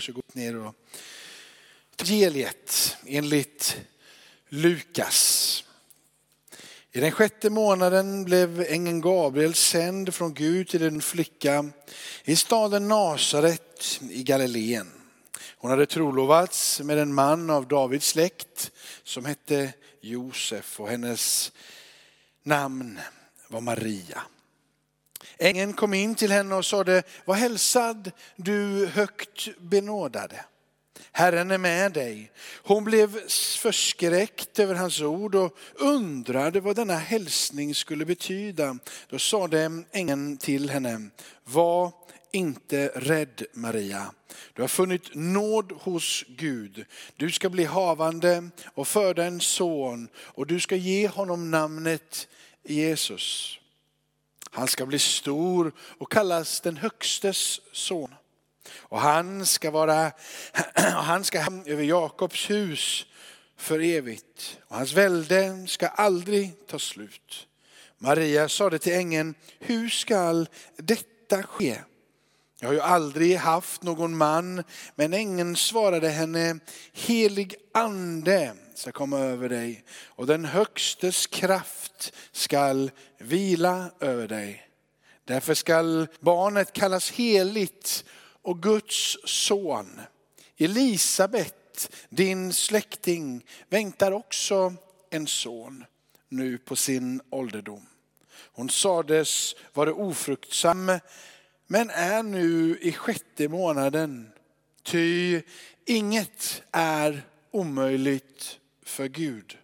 Varsågod ner och Evangeliet enligt Lukas. I den sjätte månaden blev ängeln Gabriel sänd från Gud till en flicka i staden Nasaret i Galileen. Hon hade trolovats med en man av Davids släkt som hette Josef och hennes namn var Maria. Ängeln kom in till henne och sade, var hälsad du högt benådade. Herren är med dig. Hon blev förskräckt över hans ord och undrade vad denna hälsning skulle betyda. Då sade ängeln till henne, var inte rädd Maria. Du har funnit nåd hos Gud. Du ska bli havande och föda en son och du ska ge honom namnet Jesus. Han ska bli stor och kallas den högstes son. Och han ska vara, han ska över Jakobs hus för evigt. Och hans välde ska aldrig ta slut. Maria sade till ängeln, hur skall detta ske? Jag har ju aldrig haft någon man, men ängeln svarade henne, helig ande ska komma över dig och den högstes kraft skall vila över dig. Därför skall barnet kallas heligt och Guds son. Elisabet, din släkting, väntar också en son nu på sin ålderdom. Hon sades vara ofruktsam men är nu i sjätte månaden. Ty inget är omöjligt för Gud.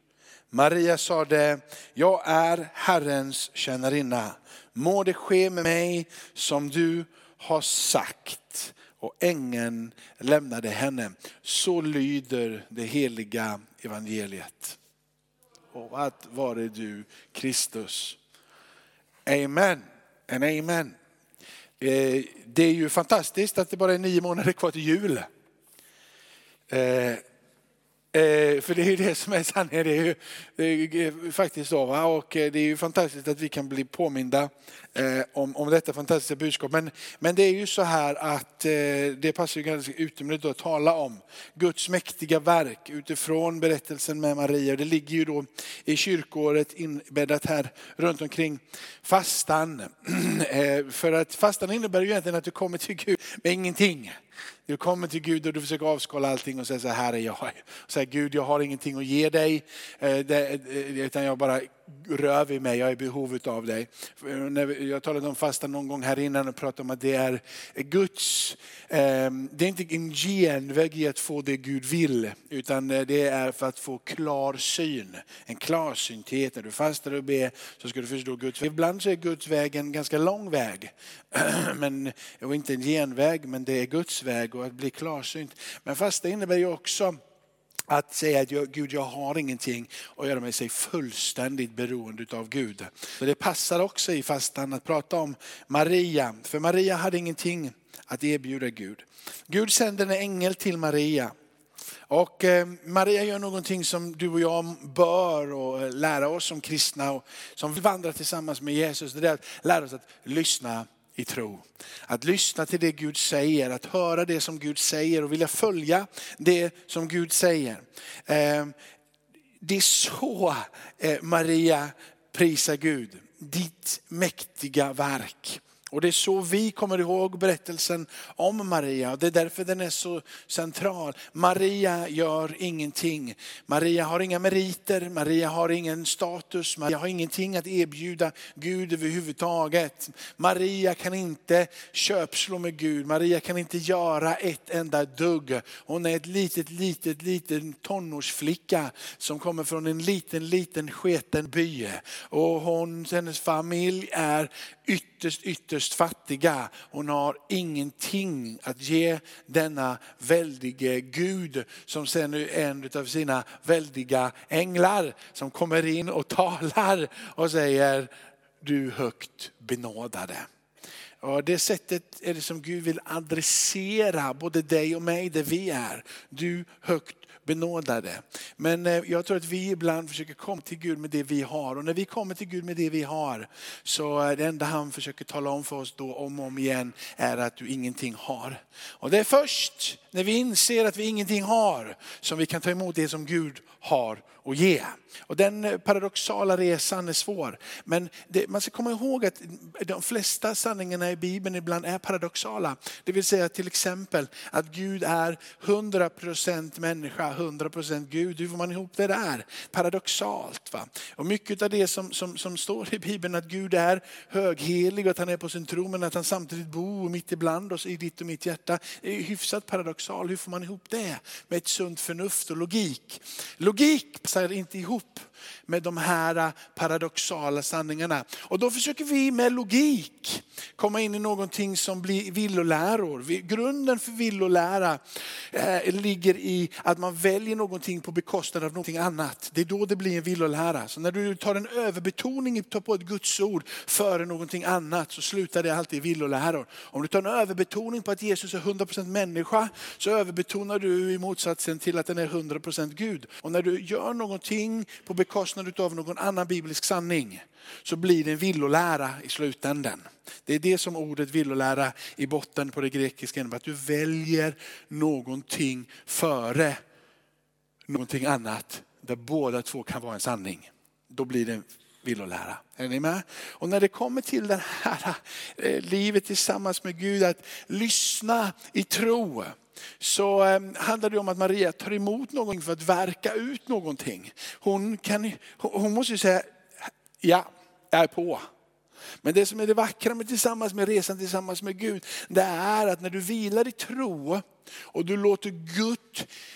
Maria sade, jag är Herrens tjänarinna. Må det ske med mig som du har sagt. Och ängeln lämnade henne. Så lyder det heliga evangeliet. Och att vare du Kristus. Amen and amen. Eh, det är ju fantastiskt att det bara är nio månader kvar till jul. Eh, eh, för det är ju det som är sanningen, det är ju, det är faktiskt så. Va? Och det är ju fantastiskt att vi kan bli påminda Eh, om, om detta fantastiska budskap. Men, men det är ju så här att eh, det passar ju ganska utomordentligt att tala om Guds mäktiga verk utifrån berättelsen med Maria. Det ligger ju då i kyrkåret inbäddat här runt omkring fastan. Eh, för att fastan innebär ju egentligen att du kommer till Gud med ingenting. Du kommer till Gud och du försöker avskala allting och säger så här är jag. Säger Gud, jag har ingenting att ge dig, eh, utan jag bara rör vid mig, jag är i behov av dig. Jag talade om fasta någon gång här innan och pratade om att det är Guds, ehm, det är inte en genväg i att få det Gud vill, utan eh, det är för att få klar syn, en klarsynthet. När du fastar och ber så ska du förstå Guds väg. Ibland så är Guds väg en ganska lång väg, men, och inte en genväg, men det är Guds väg och att bli klarsynt. Men fasta innebär ju också att säga att jag, Gud jag har ingenting och göra mig sig fullständigt beroende av Gud. Så det passar också i fastan att prata om Maria, för Maria hade ingenting att erbjuda Gud. Gud sände en ängel till Maria. Och eh, Maria gör någonting som du och jag bör och eh, lära oss som kristna och som vandrar tillsammans med Jesus. Det är att lära oss att lyssna i tro. Att lyssna till det Gud säger, att höra det som Gud säger och vilja följa det som Gud säger. Eh, det är så eh, Maria prisar Gud, ditt mäktiga verk. Och det är så vi kommer ihåg berättelsen om Maria. Det är därför den är så central. Maria gör ingenting. Maria har inga meriter, Maria har ingen status, Maria har ingenting att erbjuda Gud överhuvudtaget. Maria kan inte köpslå med Gud, Maria kan inte göra ett enda dugg. Hon är ett litet, litet, liten tonårsflicka som kommer från en liten, liten sketen by. Och hon, hennes familj är ytterst, ytterst fattiga. Hon har ingenting att ge denna väldige Gud som sen är en av sina väldiga änglar som kommer in och talar och säger du högt benådade. Och det sättet är det som Gud vill adressera både dig och mig där vi är. Du högt benådade. Men eh, jag tror att vi ibland försöker komma till Gud med det vi har. Och när vi kommer till Gud med det vi har så är det enda han försöker tala om för oss då om och om igen är att du ingenting har. Och det är först när vi inser att vi ingenting har som vi kan ta emot det som Gud har och ge. Och den eh, paradoxala resan är svår. Men det, man ska komma ihåg att de flesta sanningarna i Bibeln ibland är paradoxala. Det vill säga till exempel att Gud är 100% människa, 100% Gud. Hur får man ihop det där? Paradoxalt. Va? Och mycket av det som, som, som står i Bibeln att Gud är höghelig och att han är på sin tro men att han samtidigt bor mitt ibland oss i ditt och mitt hjärta. är hyfsat paradoxalt. Hur får man ihop det med ett sunt förnuft och logik? Logik passar inte ihop med de här paradoxala sanningarna. Och då försöker vi med logik komma in i någonting som blir villoläror. Grunden för villolära eh, ligger i att man väljer någonting på bekostnad av någonting annat. Det är då det blir en villolära. Så när du tar en överbetoning på ett Gudsord före någonting annat så slutar det alltid i villoläror. Om du tar en överbetoning på att Jesus är 100% människa så överbetonar du i motsatsen till att den är 100% Gud. Och när du gör någonting på bekostnad av någon annan biblisk sanning så blir det en villolära i slutändan. Det är det som ordet villolära i botten på det grekiska innebär. Att du väljer någonting före någonting annat där båda två kan vara en sanning. Då blir det en vill och lära. Är ni med? Och när det kommer till det här eh, livet tillsammans med Gud, att lyssna i tro så eh, handlar det om att Maria tar emot någonting för att verka ut någonting. Hon, kan, hon måste ju säga, ja, jag är på. Men det som är det vackra med tillsammans med resan tillsammans med Gud, det är att när du vilar i tro och du låter Gud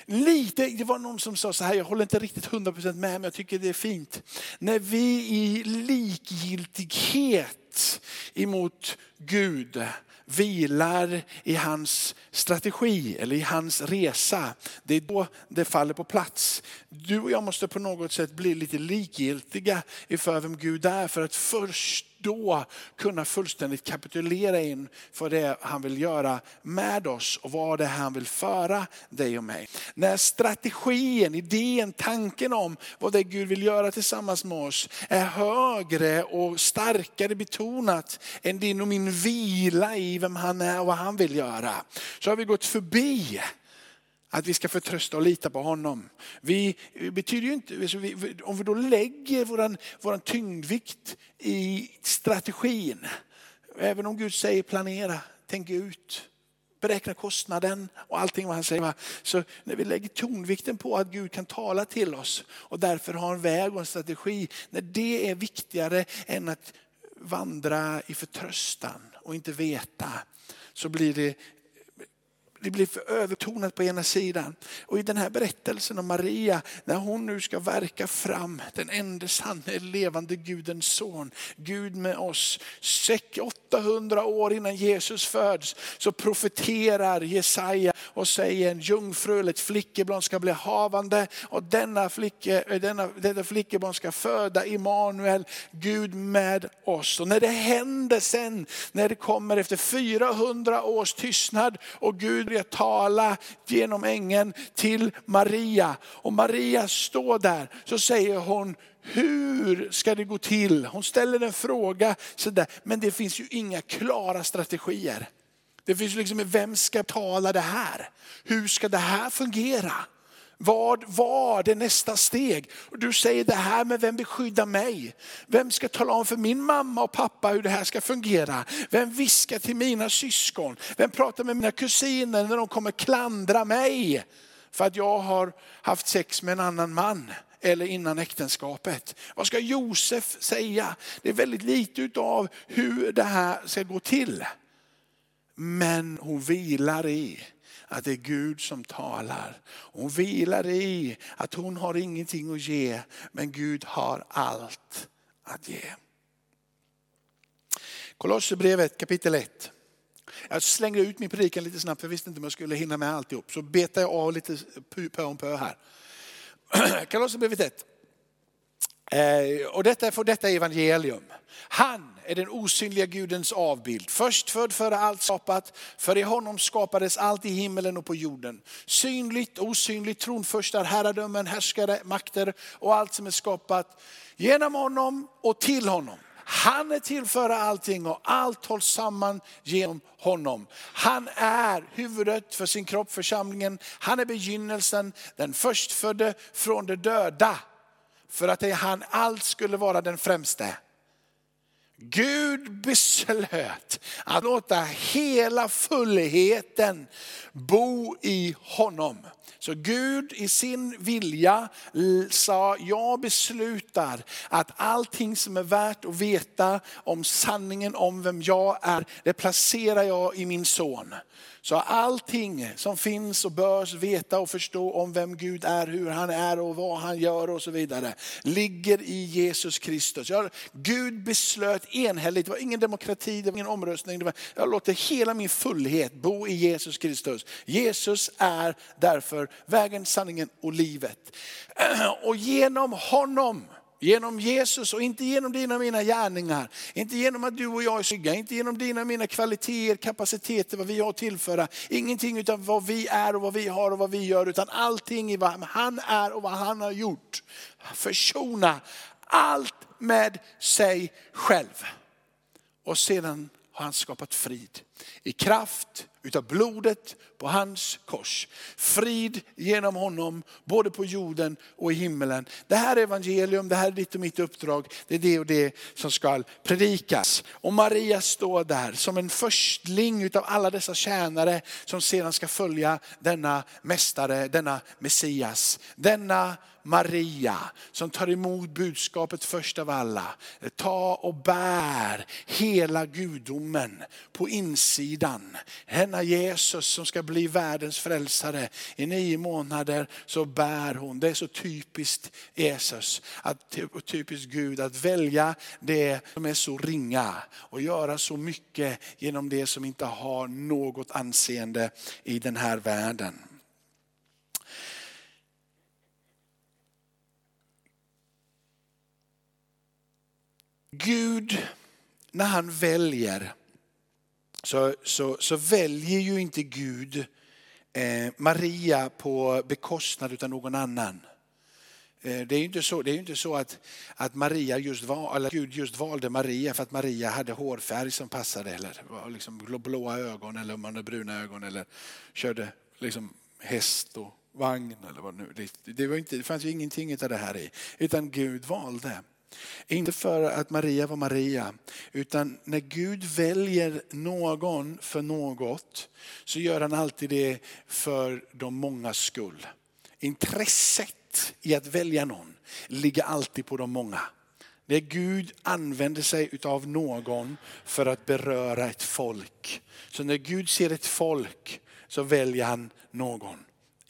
lite, det var någon som sa så här, jag håller inte riktigt 100% med men jag tycker det är fint. När vi i likgiltighet emot Gud vilar i hans strategi eller i hans resa. Det är då det faller på plats. Du och jag måste på något sätt bli lite likgiltiga inför vem Gud är för att först då kunna fullständigt kapitulera in för det han vill göra med oss och vad det är han vill föra dig och mig. När strategin, idén, tanken om vad det är Gud vill göra tillsammans med oss är högre och starkare betonat än din och min vila i vem han är och vad han vill göra. Så har vi gått förbi att vi ska förtrösta och lita på honom. Vi, betyder ju inte, alltså om vi då lägger våran, våran tyngdvikt i strategin. Även om Gud säger planera, tänk ut, beräkna kostnaden och allting vad han säger. Så när vi lägger tonvikten på att Gud kan tala till oss och därför har en väg och en strategi. När det är viktigare än att vandra i förtröstan och inte veta så blir det det blir för övertonat på ena sidan. Och i den här berättelsen om Maria, när hon nu ska verka fram den enda sanne levande Gudens son, Gud med oss. 800 år innan Jesus föds så profeterar Jesaja och säger en jungfru eller ett flickebarn ska bli havande och denna, flicke, eh, denna, denna flickebarn ska föda Immanuel, Gud med oss. Och när det händer sen, när det kommer efter 400 års tystnad och Gud börjar tala genom ängeln till Maria. Och Maria står där, så säger hon, hur ska det gå till? Hon ställer en fråga, sådär. men det finns ju inga klara strategier. Det finns liksom, vem ska tala det här? Hur ska det här fungera? Vad var det nästa steg? Och du säger det här men vem beskyddar mig? Vem ska tala om för min mamma och pappa hur det här ska fungera? Vem viskar till mina syskon? Vem pratar med mina kusiner när de kommer klandra mig? För att jag har haft sex med en annan man eller innan äktenskapet. Vad ska Josef säga? Det är väldigt lite av hur det här ska gå till. Men hon vilar i att det är Gud som talar. Hon vilar i att hon har ingenting att ge, men Gud har allt att ge. Kolosserbrevet kapitel 1. Jag slänger ut min predikan lite snabbt för jag visste inte om jag skulle hinna med alltihop. Så betar jag av lite pö om pö här. Kolosserbrevet 1. Eh, och detta är för detta evangelium. Han är den osynliga Gudens avbild. Förstfödd före allt skapat, för i honom skapades allt i himmelen och på jorden. Synligt, osynligt, tronförstar, herradömen, härskare, makter och allt som är skapat genom honom och till honom. Han är till för allting och allt hålls samman genom honom. Han är huvudet för sin kropp, församlingen. Han är begynnelsen, den förstfödde från de döda. För att det han allt skulle vara den främste. Gud beslöt att låta hela fullheten bo i honom. Så Gud i sin vilja sa, jag beslutar att allting som är värt att veta om sanningen om vem jag är, det placerar jag i min son. Så allting som finns och börs veta och förstå om vem Gud är, hur han är och vad han gör och så vidare, ligger i Jesus Kristus. Gud beslöt enhälligt, det var ingen demokrati, det var ingen omröstning. Det var, jag låter hela min fullhet bo i Jesus Kristus. Jesus är därför vägen, sanningen och livet. Och genom honom Genom Jesus och inte genom dina och mina gärningar. Inte genom att du och jag är snygga, inte genom dina och mina kvaliteter, kapaciteter, vad vi har att tillföra. Ingenting utan vad vi är och vad vi har och vad vi gör. Utan allting i vad han är och vad han har gjort. Försona allt med sig själv. Och sedan har han skapat frid. I kraft utav blodet på hans kors. Frid genom honom, både på jorden och i himmelen. Det här är evangelium, det här är ditt och mitt uppdrag. Det är det och det som ska predikas. Och Maria står där som en förstling utav alla dessa tjänare som sedan ska följa denna mästare, denna Messias. Denna Maria som tar emot budskapet först av alla. Ta och bär hela gudomen på insidan. Denna Jesus som ska bli världens frälsare. I nio månader så bär hon, det är så typiskt Jesus, att, typiskt Gud att välja det som är så ringa och göra så mycket genom det som inte har något anseende i den här världen. Gud, när han väljer, så, så, så väljer ju inte Gud eh, Maria på bekostnad av någon annan. Eh, det är ju inte så, det är inte så att, att Maria just val, eller Gud just valde Maria för att Maria hade hårfärg som passade eller liksom blåa ögon eller om man hade bruna ögon eller körde liksom häst och vagn eller vad nu. Det, det, var inte, det fanns ju ingenting av det här i. Utan Gud valde. Inte för att Maria var Maria, utan när Gud väljer någon för något så gör han alltid det för de många skull. Intresset i att välja någon ligger alltid på de många. När Gud använder sig av någon för att beröra ett folk. Så när Gud ser ett folk så väljer han någon.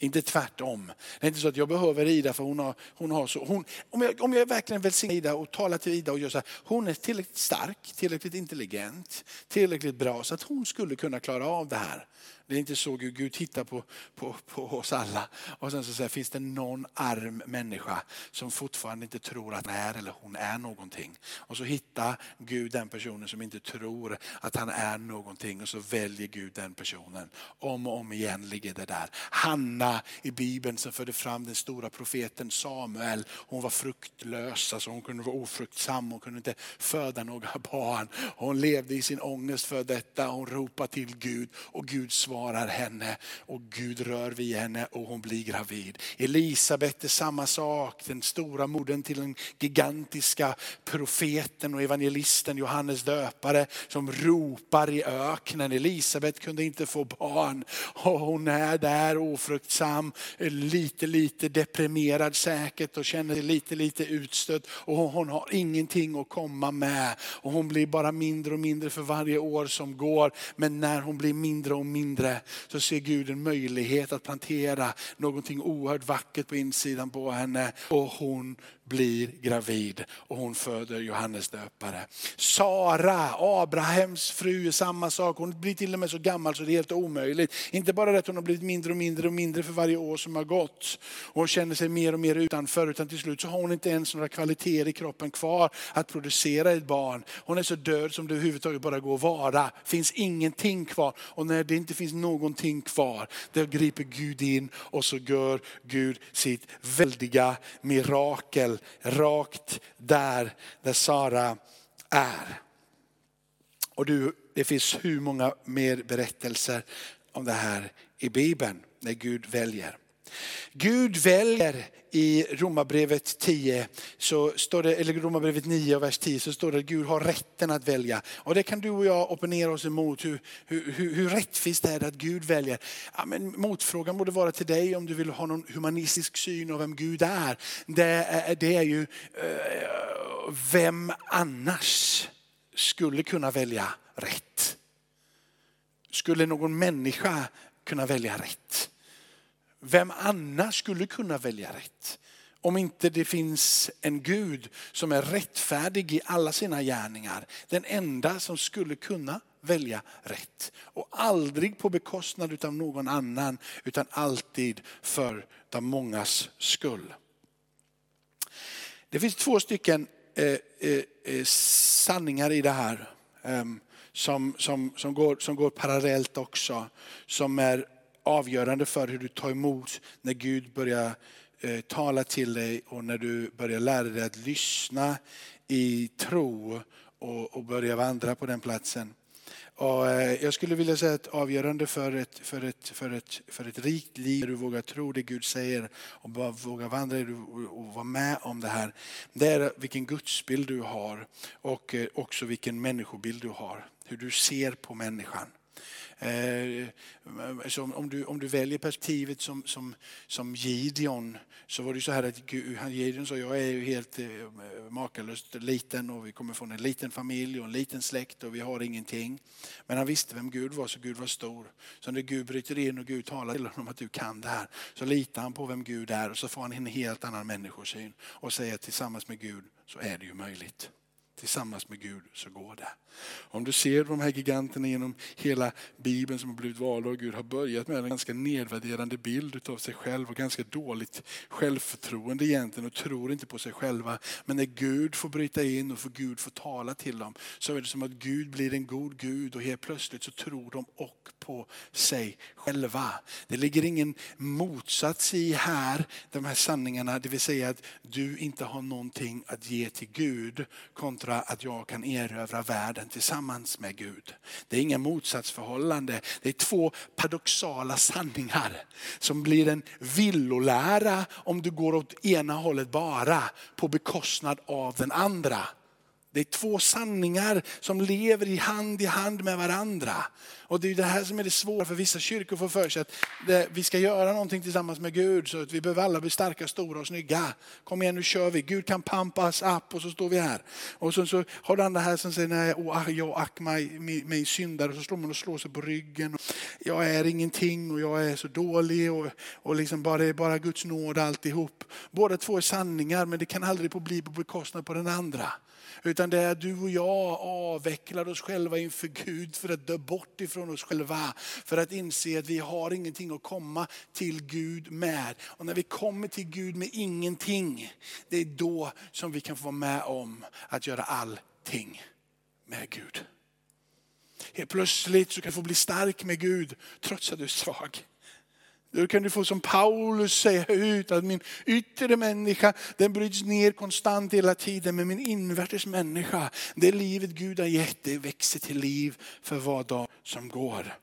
Inte tvärtom. Det är inte så att jag behöver Ida för hon har, hon har så. Hon, om, jag, om jag verkligen välsignar Ida och talar till Ida och gör så här. Hon är tillräckligt stark, tillräckligt intelligent, tillräckligt bra så att hon skulle kunna klara av det här. Det är inte så Gud, Gud tittar på, på, på oss alla och sen så säger finns det någon arm människa som fortfarande inte tror att han är eller hon är någonting. Och så hittar Gud den personen som inte tror att han är någonting och så väljer Gud den personen. Om och om igen ligger det där. Hanna i Bibeln som förde fram den stora profeten Samuel. Hon var fruktlös, alltså hon kunde vara ofruktsam, hon kunde inte föda några barn. Hon levde i sin ångest för detta, hon ropade till Gud och Gud svarade svarar henne och Gud rör vid henne och hon blir gravid. Elisabet är samma sak, den stora modern till den gigantiska profeten och evangelisten Johannes döpare som ropar i öknen. Elisabet kunde inte få barn och hon är där ofruktsam, lite lite deprimerad säkert och känner sig lite lite utstött och hon har ingenting att komma med. Och hon blir bara mindre och mindre för varje år som går. Men när hon blir mindre och mindre så ser Gud en möjlighet att plantera någonting oerhört vackert på insidan på henne. Och hon blir gravid och hon föder Johannes döpare. Sara, Abrahams fru, samma sak. Hon blir till och med så gammal så det är helt omöjligt. Inte bara det att hon har blivit mindre och mindre och mindre för varje år som har gått. Och hon känner sig mer och mer utanför utan till slut så har hon inte ens några kvaliteter i kroppen kvar att producera ett barn. Hon är så död som det överhuvudtaget bara går att vara. finns ingenting kvar. Och när det inte finns någonting kvar, då griper Gud in och så gör Gud sitt väldiga mirakel rakt där, där Sara är. Och du, det finns hur många mer berättelser om det här i Bibeln, när Gud väljer. Gud väljer i Romarbrevet 10, så står det, eller Romarbrevet 9 och vers 10 så står det att Gud har rätten att välja. Och det kan du och jag opponera oss emot. Hur, hur, hur, hur rättvist är det att Gud väljer? Ja, men motfrågan borde vara till dig om du vill ha någon humanistisk syn av vem Gud är. Det är, det är ju, eh, vem annars skulle kunna välja rätt? Skulle någon människa kunna välja rätt? Vem annars skulle kunna välja rätt? Om inte det finns en Gud som är rättfärdig i alla sina gärningar. Den enda som skulle kunna välja rätt. Och aldrig på bekostnad av någon annan utan alltid för de mångas skull. Det finns två stycken eh, eh, eh sanningar i det här eh, som, som, som, går, som går parallellt också. Som är avgörande för hur du tar emot när Gud börjar eh, tala till dig och när du börjar lära dig att lyssna i tro och, och börja vandra på den platsen. Och eh, jag skulle vilja säga att avgörande för ett, för, ett, för, ett, för ett rikt liv, där du vågar tro det Gud säger och bara vågar vandra och vara med om det här. Det är vilken gudsbild du har och eh, också vilken människobild du har. Hur du ser på människan. Eh, så om, du, om du väljer perspektivet som, som, som Gideon så var det så här att Gideon sa jag är ju helt eh, makalöst liten och vi kommer från en liten familj och en liten släkt och vi har ingenting. Men han visste vem Gud var så Gud var stor. Så när Gud bryter in och Gud talar till honom att du kan det här så litar han på vem Gud är och så får han en helt annan människosyn och säger tillsammans med Gud så är det ju möjligt tillsammans med Gud så går det. Om du ser de här giganterna genom hela Bibeln som har blivit valda av Gud har börjat med en ganska nedvärderande bild av sig själv och ganska dåligt självförtroende egentligen och tror inte på sig själva. Men när Gud får bryta in och får Gud får tala till dem så är det som att Gud blir en god Gud och helt plötsligt så tror de och på sig själva. Det ligger ingen motsats i här, de här sanningarna, det vill säga att du inte har någonting att ge till Gud kontra att jag kan erövra världen tillsammans med Gud. Det är inga motsatsförhållande. Det är två paradoxala sanningar som blir en villolära om du går åt ena hållet bara på bekostnad av den andra. Det är två sanningar som lever i hand i hand med varandra. Och det är det här som är det svåra för vissa kyrkor får för sig att det, vi ska göra någonting tillsammans med Gud så att vi behöver alla bli starka, stora och snygga. Kom igen nu kör vi, Gud kan pampa oss upp och så står vi här. Och så, så har du andra här som säger nej, oh, jag ack mig, min syndare och så slår man och slår sig på ryggen. Jag är ingenting och jag är så dålig och, och liksom bara, det är bara Guds nåd alltihop. Båda två är sanningar men det kan aldrig få bli på bekostnad på den andra. Utan det är du och jag avvecklar oss själva inför Gud för att dö bort ifrån oss själva. För att inse att vi har ingenting att komma till Gud med. Och när vi kommer till Gud med ingenting, det är då som vi kan få vara med om att göra allting med Gud. Helt plötsligt så kan du få bli stark med Gud trots att du är svag. Då kan du få som Paulus säga ut att min yttre människa den bryts ner konstant hela tiden. Men min invärtes människa, det livet Gud har gett, det växer till liv för var dag som går.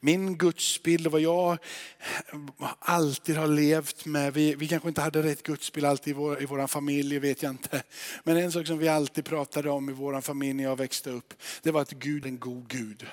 Min gudsbild och vad jag alltid har levt med, vi, vi kanske inte hade rätt gudsbild alltid i vår, i vår familj, vet jag inte. Men en sak som vi alltid pratade om i vår familj när jag växte upp, det var att Gud är en god Gud.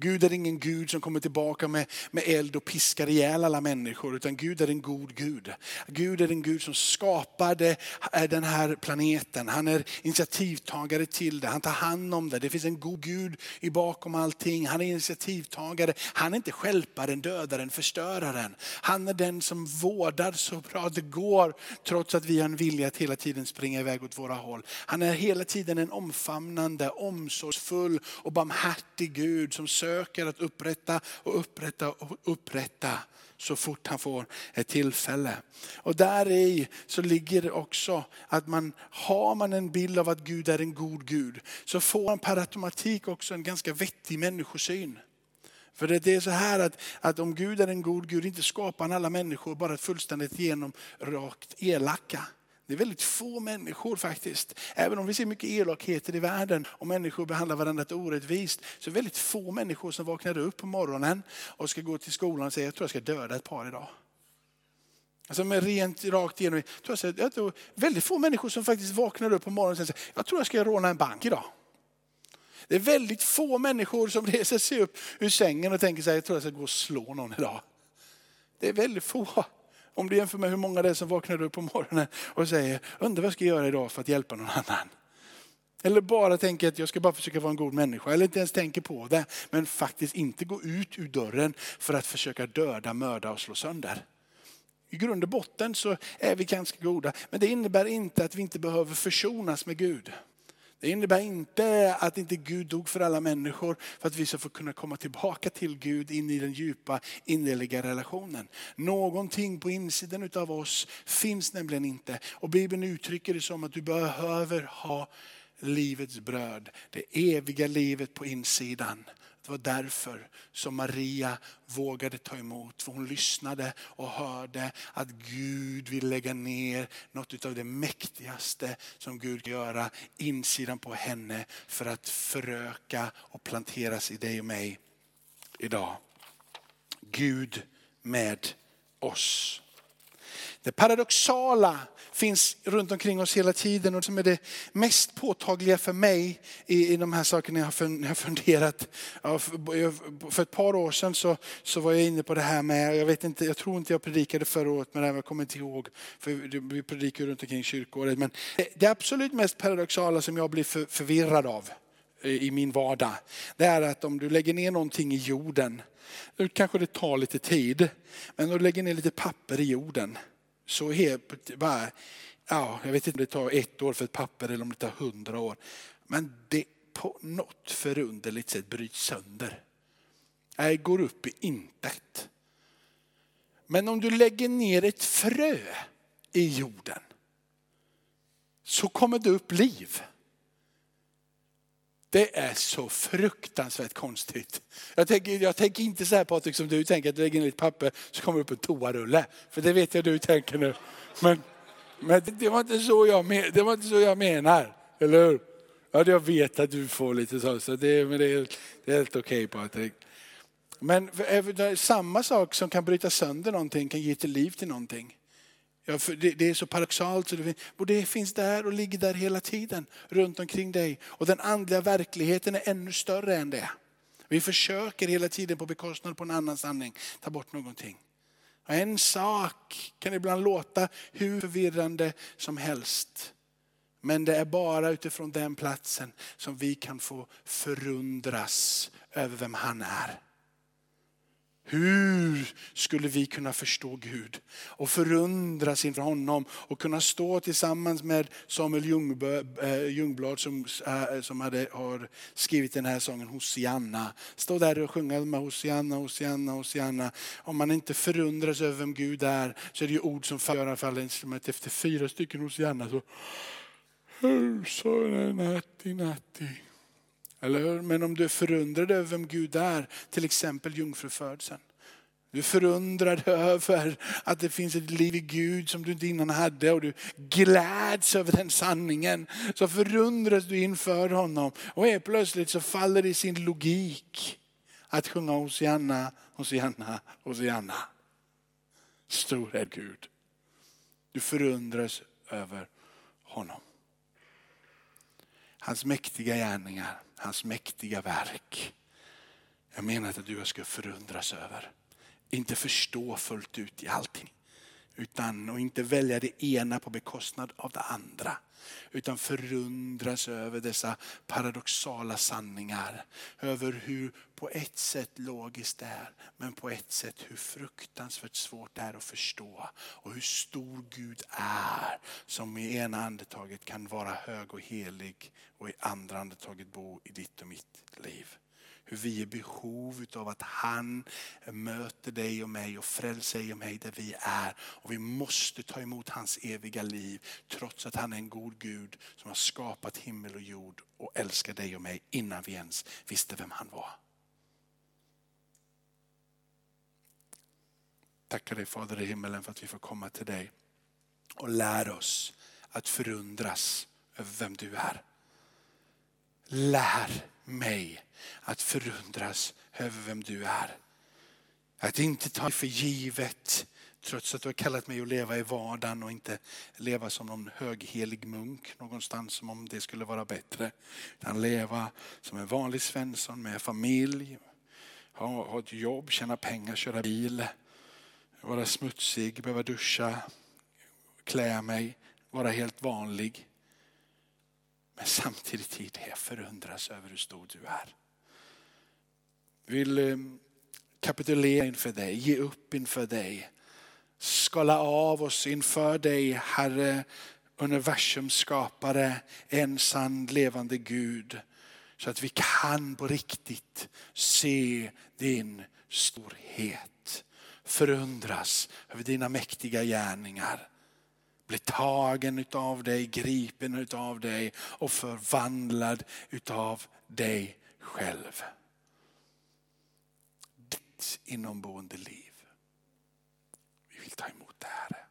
Gud är ingen Gud som kommer tillbaka med, med eld och piskar ihjäl alla människor, utan Gud är en god Gud. Gud är en Gud som skapade eh, den här planeten. Han är initiativtagare till det, han tar hand om det. Det finns en god Gud i bakom allting. Han är initiativtagare. Han är inte skälparen, dödaren, förstöraren. Han är den som vårdar så bra det går, trots att vi har en vilja att hela tiden springa iväg åt våra håll. Han är hela tiden en omfamnande, omsorgsfull och barmhärtig Gud som söker att upprätta och upprätta och upprätta så fort han får ett tillfälle. Och där i så ligger det också att man, har man en bild av att Gud är en god Gud så får man per automatik också en ganska vettig människosyn. För det är så här att, att om Gud är en god Gud, inte skapar han alla människor bara fullständigt genom rakt elaka. Det är väldigt få människor faktiskt. Även om vi ser mycket elakheter i världen och människor behandlar varandra orättvist. Så är det väldigt få människor som vaknar upp på morgonen och ska gå till skolan och säga jag tror jag ska döda ett par idag. Alltså med rent rakt igenom. Jag tror, jag tror, väldigt få människor som faktiskt vaknar upp på morgonen och säger jag tror jag ska råna en bank idag. Det är väldigt få människor som reser sig upp ur sängen och tänker sig jag tror jag ska gå och slå någon idag. Det är väldigt få. Om du jämför med hur många det är som vaknar upp på morgonen och säger, undrar vad jag ska göra idag för att hjälpa någon annan. Eller bara tänker att jag ska bara försöka vara en god människa. Eller inte ens tänker på det. Men faktiskt inte gå ut ur dörren för att försöka döda, mörda och slå sönder. I grund och botten så är vi ganska goda. Men det innebär inte att vi inte behöver försonas med Gud. Det innebär inte att inte Gud dog för alla människor för att vi ska få kunna komma tillbaka till Gud in i den djupa innerliga relationen. Någonting på insidan av oss finns nämligen inte. Och Bibeln uttrycker det som att du behöver ha livets bröd, det eviga livet på insidan. Det var därför som Maria vågade ta emot. För hon lyssnade och hörde att Gud vill lägga ner något av det mäktigaste som Gud kan göra insidan på henne för att föröka och planteras i dig och mig idag. Gud med oss. Det paradoxala finns runt omkring oss hela tiden och som är det mest påtagliga för mig i, i de här sakerna jag har funderat. För, för ett par år sedan så, så var jag inne på det här med, jag, vet inte, jag tror inte jag predikade förra året men jag kommer inte ihåg, för vi predikar runt omkring kyrkåret. Men det absolut mest paradoxala som jag blir för, förvirrad av i min vardag, det är att om du lägger ner någonting i jorden, då kanske det tar lite tid, men om du lägger ner lite papper i jorden, så helt, bara, ja, jag vet inte om det tar ett år för ett papper eller om det tar hundra år. Men det på något förunderligt sätt bryts sönder. Det går upp i intet. Men om du lägger ner ett frö i jorden så kommer det upp liv. Det är så fruktansvärt konstigt. Jag tänker, jag tänker inte så här Patrik som du tänker, att du lägger ner ett papper så kommer det upp en toarulle. För det vet jag du tänker nu. Men, men det, var inte så jag, det var inte så jag menar, eller hur? Ja, jag vet att du får lite så, så det, men det, är, det är helt okej okay, Patrik. Men samma sak som kan bryta sönder någonting kan ge till liv till någonting. Ja, för det, det, är så paradoxalt. Så det, och det finns där och ligger där hela tiden runt omkring dig. Och den andliga verkligheten är ännu större än det. Vi försöker hela tiden på bekostnad på en annan sanning ta bort någonting. Och en sak kan ibland låta hur förvirrande som helst. Men det är bara utifrån den platsen som vi kan få förundras över vem han är. Hur skulle vi kunna förstå Gud och förundras inför honom och kunna stå tillsammans med Samuel eh, Ljungblad som, eh, som hade, har skrivit den här sången Hosianna. Stå där och sjunga med Hosianna, Hosianna, Hosianna. Om man inte förundras över vem Gud är så är det ju ord som faller i alla fall efter fyra stycken Hosianna så Natti, natti. Eller hur? Men om du är förundrad över vem Gud är, till exempel jungfrufödseln. Du är förundrad över att det finns ett liv i Gud som du inte innan hade och du gläds över den sanningen. Så förundras du inför honom och helt plötsligt så faller det i sin logik att sjunga Hosianna, Hosianna, Hosianna. Stor är Gud. Du förundras över honom. Hans mäktiga gärningar hans mäktiga verk. Jag menar inte att du och jag ska förundras över. Inte förstå fullt ut i allting. Utan och inte välja det ena på bekostnad av det andra. Utan förundras över dessa paradoxala sanningar. Över hur på ett sätt logiskt det är, men på ett sätt hur fruktansvärt svårt det är att förstå. Och hur stor Gud är som i ena andetaget kan vara hög och helig och i andra andetaget bo i ditt och mitt liv hur vi är i behov av att han möter dig och mig och frälser dig och mig där vi är. Och vi måste ta emot hans eviga liv trots att han är en god Gud som har skapat himmel och jord och älskar dig och mig innan vi ens visste vem han var. Tackar dig Fader i himmelen för att vi får komma till dig och lära oss att förundras över vem du är. Lär mig att förundras över vem du är. Att inte ta för givet, trots att du har kallat mig att leva i vardagen och inte leva som någon höghelig munk någonstans som om det skulle vara bättre. Utan leva som en vanlig Svensson med familj, ha, ha ett jobb, tjäna pengar, köra bil, vara smutsig, behöva duscha, klä mig, vara helt vanlig. Men samtidigt i det förundras över hur stor du är. Vill ehm, kapitulera inför dig, ge upp inför dig. Skala av oss inför dig Herre, universums skapare, en sann levande Gud. Så att vi kan på riktigt se din storhet. Förundras över dina mäktiga gärningar bli tagen utav dig, gripen utav dig och förvandlad utav dig själv. Ditt inomboende liv. Vi vill ta emot det här.